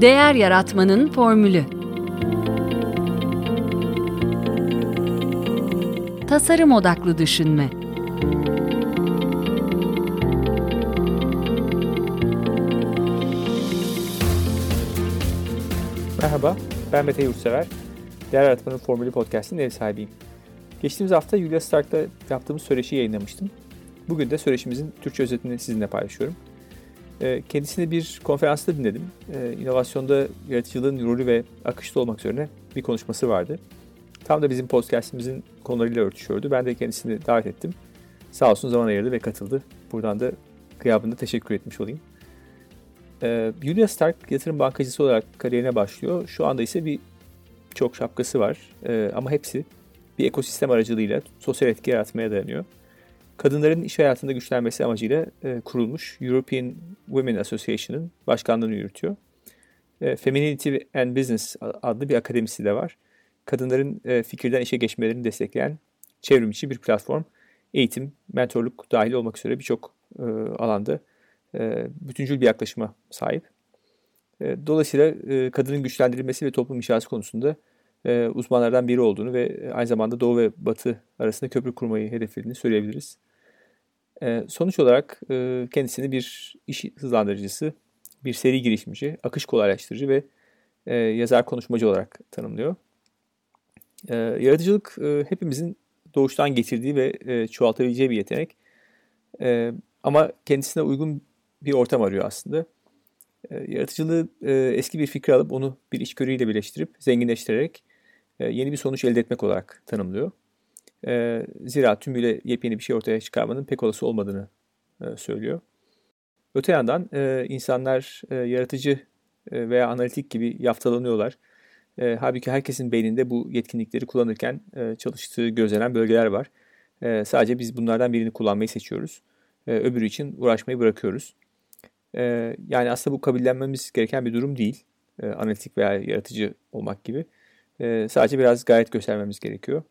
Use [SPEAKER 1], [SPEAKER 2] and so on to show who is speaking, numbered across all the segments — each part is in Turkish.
[SPEAKER 1] Değer Yaratmanın Formülü Tasarım Odaklı Düşünme
[SPEAKER 2] Merhaba, ben Mete Yurtsever. Değer Yaratmanın Formülü Podcast'ın ev sahibiyim. Geçtiğimiz hafta Julia Stark'ta yaptığımız söyleşi yayınlamıştım. Bugün de söyleşimizin Türkçe özetini sizinle paylaşıyorum. Ee, kendisini bir konferansta dinledim. Ee, inovasyonda yaratıcılığın rolü ve akışta olmak üzerine bir konuşması vardı. Tam da bizim podcastimizin konularıyla örtüşüyordu. Ben de kendisini davet ettim. Sağ olsun zaman ayırdı ve katıldı. Buradan da gıyabında teşekkür etmiş olayım. Ee, Julia Stark yatırım bankacısı olarak kariyerine başlıyor. Şu anda ise bir çok şapkası var. ama hepsi bir ekosistem aracılığıyla sosyal etki yaratmaya dayanıyor kadınların iş hayatında güçlenmesi amacıyla e, kurulmuş European Women Association'ın başkanlığını yürütüyor. E, Femininity and Business adlı bir akademisi de var. Kadınların e, fikirden işe geçmelerini destekleyen çevrimiçi bir platform. Eğitim, mentorluk dahil olmak üzere birçok e, alanda e, bütüncül bir yaklaşıma sahip. E, dolayısıyla e, kadının güçlendirilmesi ve toplum inşası konusunda e, uzmanlardan biri olduğunu ve aynı zamanda Doğu ve Batı arasında köprü kurmayı hedeflediğini söyleyebiliriz. E, sonuç olarak e, kendisini bir iş hızlandırıcısı, bir seri girişimci, akış kolaylaştırıcı ve e, yazar konuşmacı olarak tanımlıyor. E, yaratıcılık e, hepimizin doğuştan getirdiği ve çoğaltabileceği bir yetenek. E, ama kendisine uygun bir ortam arıyor aslında. E, yaratıcılığı eski bir fikri alıp onu bir içgörüyle birleştirip zenginleştirerek yeni bir sonuç elde etmek olarak tanımlıyor. E, zira tümüyle yepyeni bir şey ortaya çıkarmanın pek olası olmadığını e, söylüyor. Öte yandan e, insanlar e, yaratıcı e, veya analitik gibi yaftalanıyorlar. E, halbuki herkesin beyninde bu yetkinlikleri kullanırken e, çalıştığı gözlenen bölgeler var. E, sadece biz bunlardan birini kullanmayı seçiyoruz. E, öbürü için uğraşmayı bırakıyoruz. E, yani aslında bu kabullenmemiz gereken bir durum değil. E, analitik veya yaratıcı olmak gibi. E, sadece biraz gayet göstermemiz gerekiyor.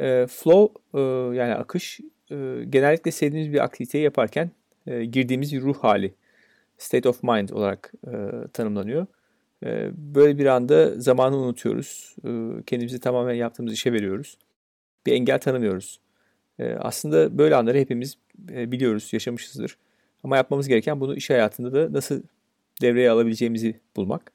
[SPEAKER 2] E, flow e, yani akış e, genellikle sevdiğimiz bir aktiviteyi yaparken e, girdiğimiz ruh hali, state of mind olarak e, tanımlanıyor. E, böyle bir anda zamanı unutuyoruz, e, kendimizi tamamen yaptığımız işe veriyoruz. Bir engel tanımıyoruz. E, aslında böyle anları hepimiz e, biliyoruz, yaşamışızdır. Ama yapmamız gereken bunu iş hayatında da nasıl devreye alabileceğimizi bulmak.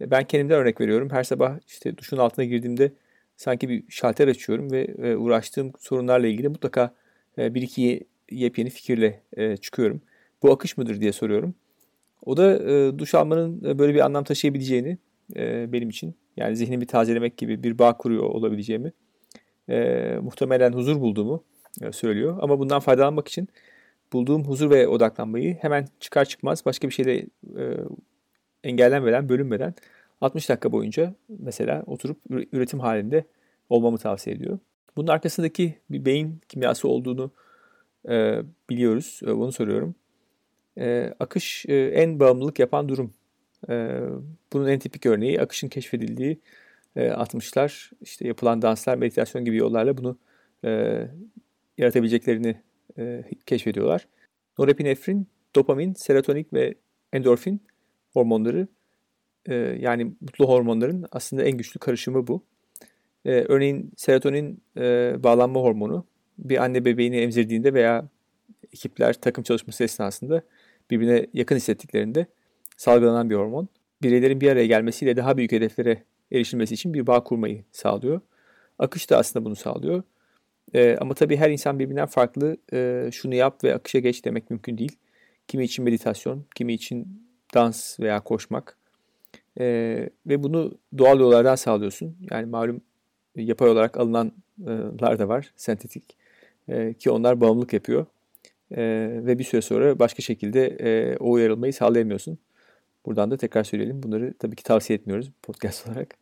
[SPEAKER 2] E, ben kendimden örnek veriyorum. Her sabah işte duşun altına girdiğimde sanki bir şalter açıyorum ve e, uğraştığım sorunlarla ilgili mutlaka e, bir iki yepyeni fikirle e, çıkıyorum. Bu akış mıdır diye soruyorum. O da duş almanın böyle bir anlam taşıyabileceğini benim için yani zihnimi tazelemek gibi bir bağ kuruyor olabileceğimi muhtemelen huzur bulduğumu söylüyor. Ama bundan faydalanmak için bulduğum huzur ve odaklanmayı hemen çıkar çıkmaz başka bir şeyle engellenmeden, bölünmeden 60 dakika boyunca mesela oturup üretim halinde olmamı tavsiye ediyor. Bunun arkasındaki bir beyin kimyası olduğunu e, biliyoruz. E, bunu soruyorum. E, akış e, en bağımlılık yapan durum. E, bunun en tipik örneği akışın keşfedildiği e, 60'lar işte yapılan danslar, meditasyon gibi yollarla bunu e, yaratabileceklerini e, keşfediyorlar. Norepinefrin, dopamin, serotonin ve endorfin hormonları e, yani mutlu hormonların aslında en güçlü karışımı bu. E, örneğin serotonin e, bağlanma hormonu bir anne bebeğini emzirdiğinde veya ekipler takım çalışması esnasında birbirine yakın hissettiklerinde salgılanan bir hormon. Bireylerin bir araya gelmesiyle daha büyük hedeflere erişilmesi için bir bağ kurmayı sağlıyor. Akış da aslında bunu sağlıyor. E, ama tabii her insan birbirinden farklı. E, şunu yap ve akışa geç demek mümkün değil. Kimi için meditasyon, kimi için dans veya koşmak, e, ve bunu doğal yollardan sağlıyorsun. Yani malum yapay olarak alınanlar da var, sentetik. E, ki onlar bağımlılık yapıyor. E, ve bir süre sonra başka şekilde e, o uyarılmayı sağlayamıyorsun. Buradan da tekrar söyleyelim. Bunları tabii ki tavsiye etmiyoruz podcast olarak.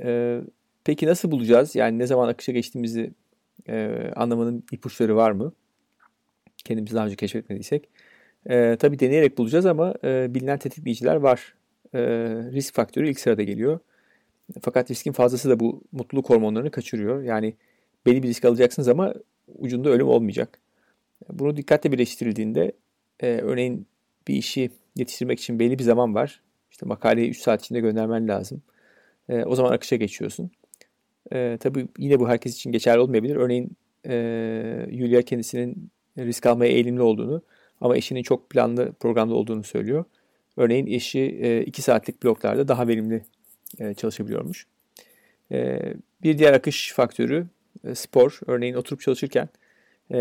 [SPEAKER 2] E, peki nasıl bulacağız? Yani ne zaman akışa geçtiğimizi e, anlamanın ipuçları var mı? Kendimizi daha önce keşfetmediysek. E, tabii deneyerek bulacağız ama e, bilinen tetikleyiciler var e, risk faktörü ilk sırada geliyor. Fakat riskin fazlası da bu mutluluk hormonlarını kaçırıyor. Yani belli bir risk alacaksınız ama ucunda ölüm olmayacak. Bunu dikkatle birleştirildiğinde e, örneğin bir işi yetiştirmek için belli bir zaman var. İşte makaleyi 3 saat içinde göndermen lazım. E, o zaman akışa geçiyorsun. E, tabii yine bu herkes için geçerli olmayabilir. Örneğin e, Yulia kendisinin risk almaya eğilimli olduğunu ama eşinin çok planlı programda olduğunu söylüyor. Örneğin eşi 2 saatlik bloklarda daha verimli çalışabiliyormuş. Bir diğer akış faktörü spor. Örneğin oturup çalışırken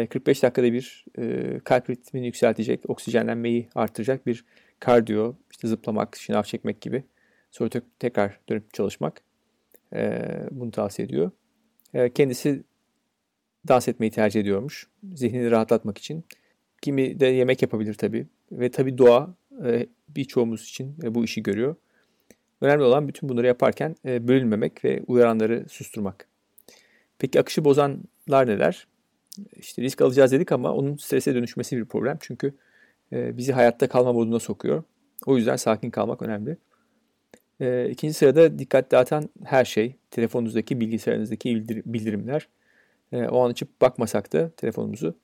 [SPEAKER 2] 45 dakikada bir kalp ritmini yükseltecek, oksijenlenmeyi artıracak bir kardiyo, işte zıplamak, şınav çekmek gibi. Sonra tekrar dönüp çalışmak. Bunu tavsiye ediyor. Kendisi dans etmeyi tercih ediyormuş. Zihnini rahatlatmak için. Kimi de yemek yapabilir tabii. Ve tabii doğa e, birçoğumuz için e, bu işi görüyor. Önemli olan bütün bunları yaparken e, bölünmemek ve uyaranları susturmak. Peki akışı bozanlar neler? İşte risk alacağız dedik ama onun strese dönüşmesi bir problem. Çünkü bizi hayatta kalma moduna sokuyor. O yüzden sakin kalmak önemli. İkinci sırada dikkat dağıtan her şey, telefonunuzdaki, bilgisayarınızdaki bildirimler. O an açıp bakmasak da telefonumuzu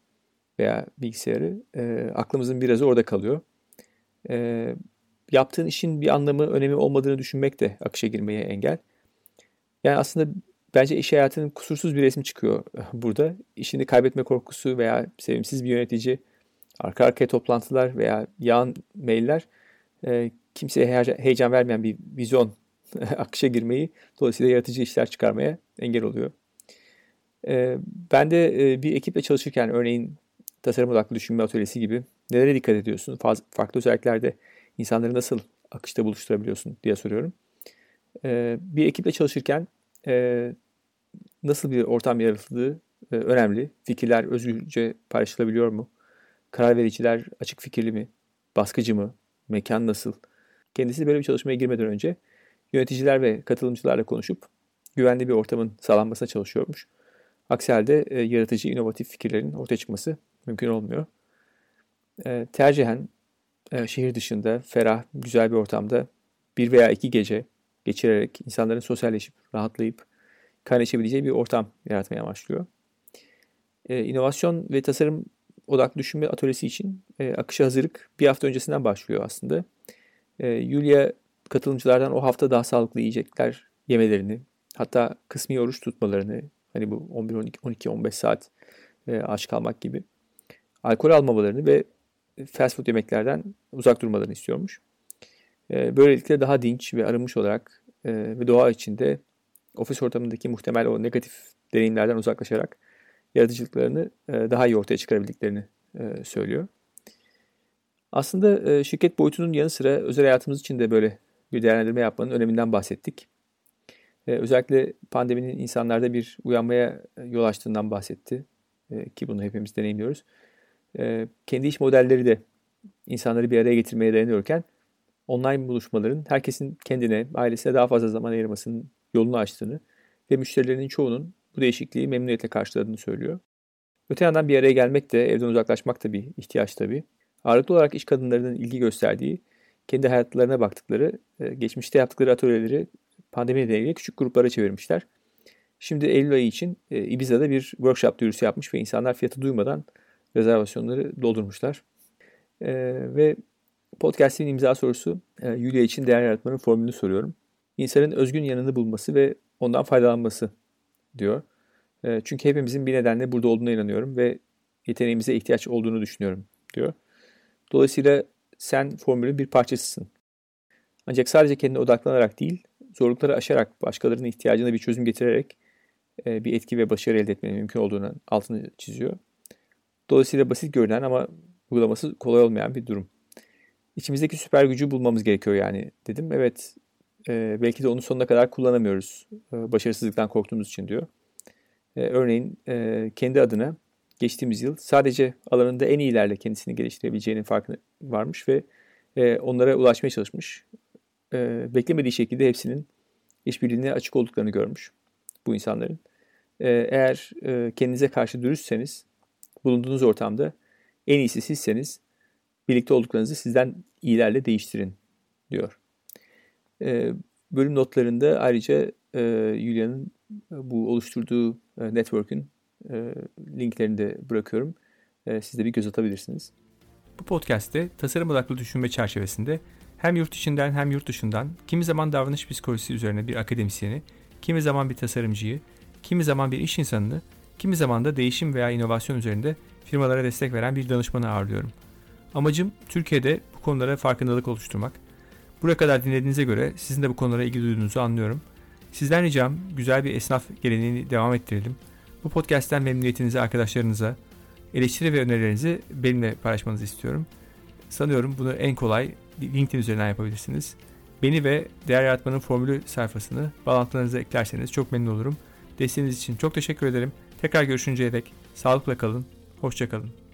[SPEAKER 2] veya bilgisayarı e, aklımızın birazı orada kalıyor. E, yaptığın işin bir anlamı, önemi olmadığını düşünmek de akışa girmeye engel. Yani aslında bence iş hayatının kusursuz bir resmi çıkıyor burada. İşini kaybetme korkusu veya sevimsiz bir yönetici, arka arkaya toplantılar veya yağan mailler e, kimseye heyecan vermeyen bir vizyon akışa girmeyi dolayısıyla yaratıcı işler çıkarmaya engel oluyor. E, ben de e, bir ekiple çalışırken örneğin tasarım odaklı düşünme atölyesi gibi nelere dikkat ediyorsun? Farklı özelliklerde insanları nasıl akışta buluşturabiliyorsun diye soruyorum. Ee, bir ekiple çalışırken e, nasıl bir ortam yaratıldığı e, önemli. Fikirler özgürce paylaşılabiliyor mu? Karar vericiler açık fikirli mi? Baskıcı mı? Mekan nasıl? Kendisi böyle bir çalışmaya girmeden önce yöneticiler ve katılımcılarla konuşup güvenli bir ortamın sağlanmasına çalışıyormuş. Aksi halde e, yaratıcı, inovatif fikirlerin ortaya çıkması mümkün olmuyor. E, tercihen e, şehir dışında ferah, güzel bir ortamda bir veya iki gece geçirerek insanların sosyalleşip, rahatlayıp kaynaşabileceği bir ortam yaratmaya başlıyor. E, inovasyon ve tasarım odaklı düşünme atölyesi için e, akışa hazırlık bir hafta öncesinden başlıyor aslında. E, Yulia katılımcılardan o hafta daha sağlıklı yiyecekler yemelerini, hatta kısmi oruç tutmalarını, hani bu 11, 12, 12 15 saat e, aç kalmak gibi alkol almamalarını ve fast food yemeklerden uzak durmalarını istiyormuş. E, böylelikle daha dinç ve arınmış olarak e, ve doğa içinde ofis ortamındaki muhtemel o negatif deneyimlerden uzaklaşarak yaratıcılıklarını e, daha iyi ortaya çıkarabildiklerini e, söylüyor. Aslında şirket boyutunun yanı sıra özel hayatımız için de böyle bir değerlendirme yapmanın öneminden bahsettik. Özellikle pandeminin insanlarda bir uyanmaya yol açtığından bahsetti. Ki bunu hepimiz deneyimliyoruz. E, kendi iş modelleri de insanları bir araya getirmeye dayanıyorken online buluşmaların herkesin kendine, ailesine daha fazla zaman ayırmasının yolunu açtığını ve müşterilerinin çoğunun bu değişikliği memnuniyetle karşıladığını söylüyor. Öte yandan bir araya gelmek de, evden uzaklaşmak da bir ihtiyaç tabii. Ağırlıklı olarak iş kadınlarının ilgi gösterdiği, kendi hayatlarına baktıkları, e, geçmişte yaptıkları atölyeleri pandemi nedeniyle küçük gruplara çevirmişler. Şimdi Eylül ayı için e, Ibiza'da bir workshop duyurusu yapmış ve insanlar fiyatı duymadan rezervasyonları doldurmuşlar. E, ve podcast'in imza sorusu e, Yulia için değer yaratmanın formülünü soruyorum. İnsanın özgün yanını bulması ve ondan faydalanması diyor. E, çünkü hepimizin bir nedenle burada olduğuna inanıyorum ve yeteneğimize ihtiyaç olduğunu düşünüyorum diyor. Dolayısıyla sen formülün bir parçasısın. Ancak sadece kendine odaklanarak değil, zorlukları aşarak, başkalarının ihtiyacına bir çözüm getirerek e, bir etki ve başarı elde etmenin mümkün olduğunu altını çiziyor. Dolayısıyla basit görünen ama uygulaması kolay olmayan bir durum. İçimizdeki süper gücü bulmamız gerekiyor yani dedim. Evet e, belki de onu sonuna kadar kullanamıyoruz e, başarısızlıktan korktuğumuz için diyor. E, örneğin e, kendi adına geçtiğimiz yıl sadece alanında en iyilerle kendisini geliştirebileceğinin farkına varmış ve e, onlara ulaşmaya çalışmış. E, beklemediği şekilde hepsinin işbirliğine açık olduklarını görmüş bu insanların. E, eğer e, kendinize karşı dürüstseniz bulunduğunuz ortamda en iyisi sizseniz birlikte olduklarınızı sizden iyilerle değiştirin diyor. E, bölüm notlarında ayrıca e, Julia'nın bu oluşturduğu e, network'ün e, linklerini de bırakıyorum. E, siz de bir göz atabilirsiniz. Bu podcast'te tasarım odaklı düşünme çerçevesinde hem yurt içinden hem yurt dışından kimi zaman davranış psikolojisi üzerine bir akademisyeni, kimi zaman bir tasarımcıyı, kimi zaman bir iş insanını, kimi zaman da değişim veya inovasyon üzerinde firmalara destek veren bir danışmanı ağırlıyorum. Amacım Türkiye'de bu konulara farkındalık oluşturmak. Buraya kadar dinlediğinize göre sizin de bu konulara ilgi duyduğunuzu anlıyorum. Sizden ricam güzel bir esnaf geleneğini devam ettirelim. Bu podcast'ten memnuniyetinizi arkadaşlarınıza, eleştiri ve önerilerinizi benimle paylaşmanızı istiyorum. Sanıyorum bunu en kolay LinkedIn üzerinden yapabilirsiniz. Beni ve Değer Yaratmanın Formülü sayfasını bağlantılarınıza eklerseniz çok memnun olurum. Desteğiniz için çok teşekkür ederim. Tekrar görüşünceye dek sağlıkla kalın, hoşçakalın.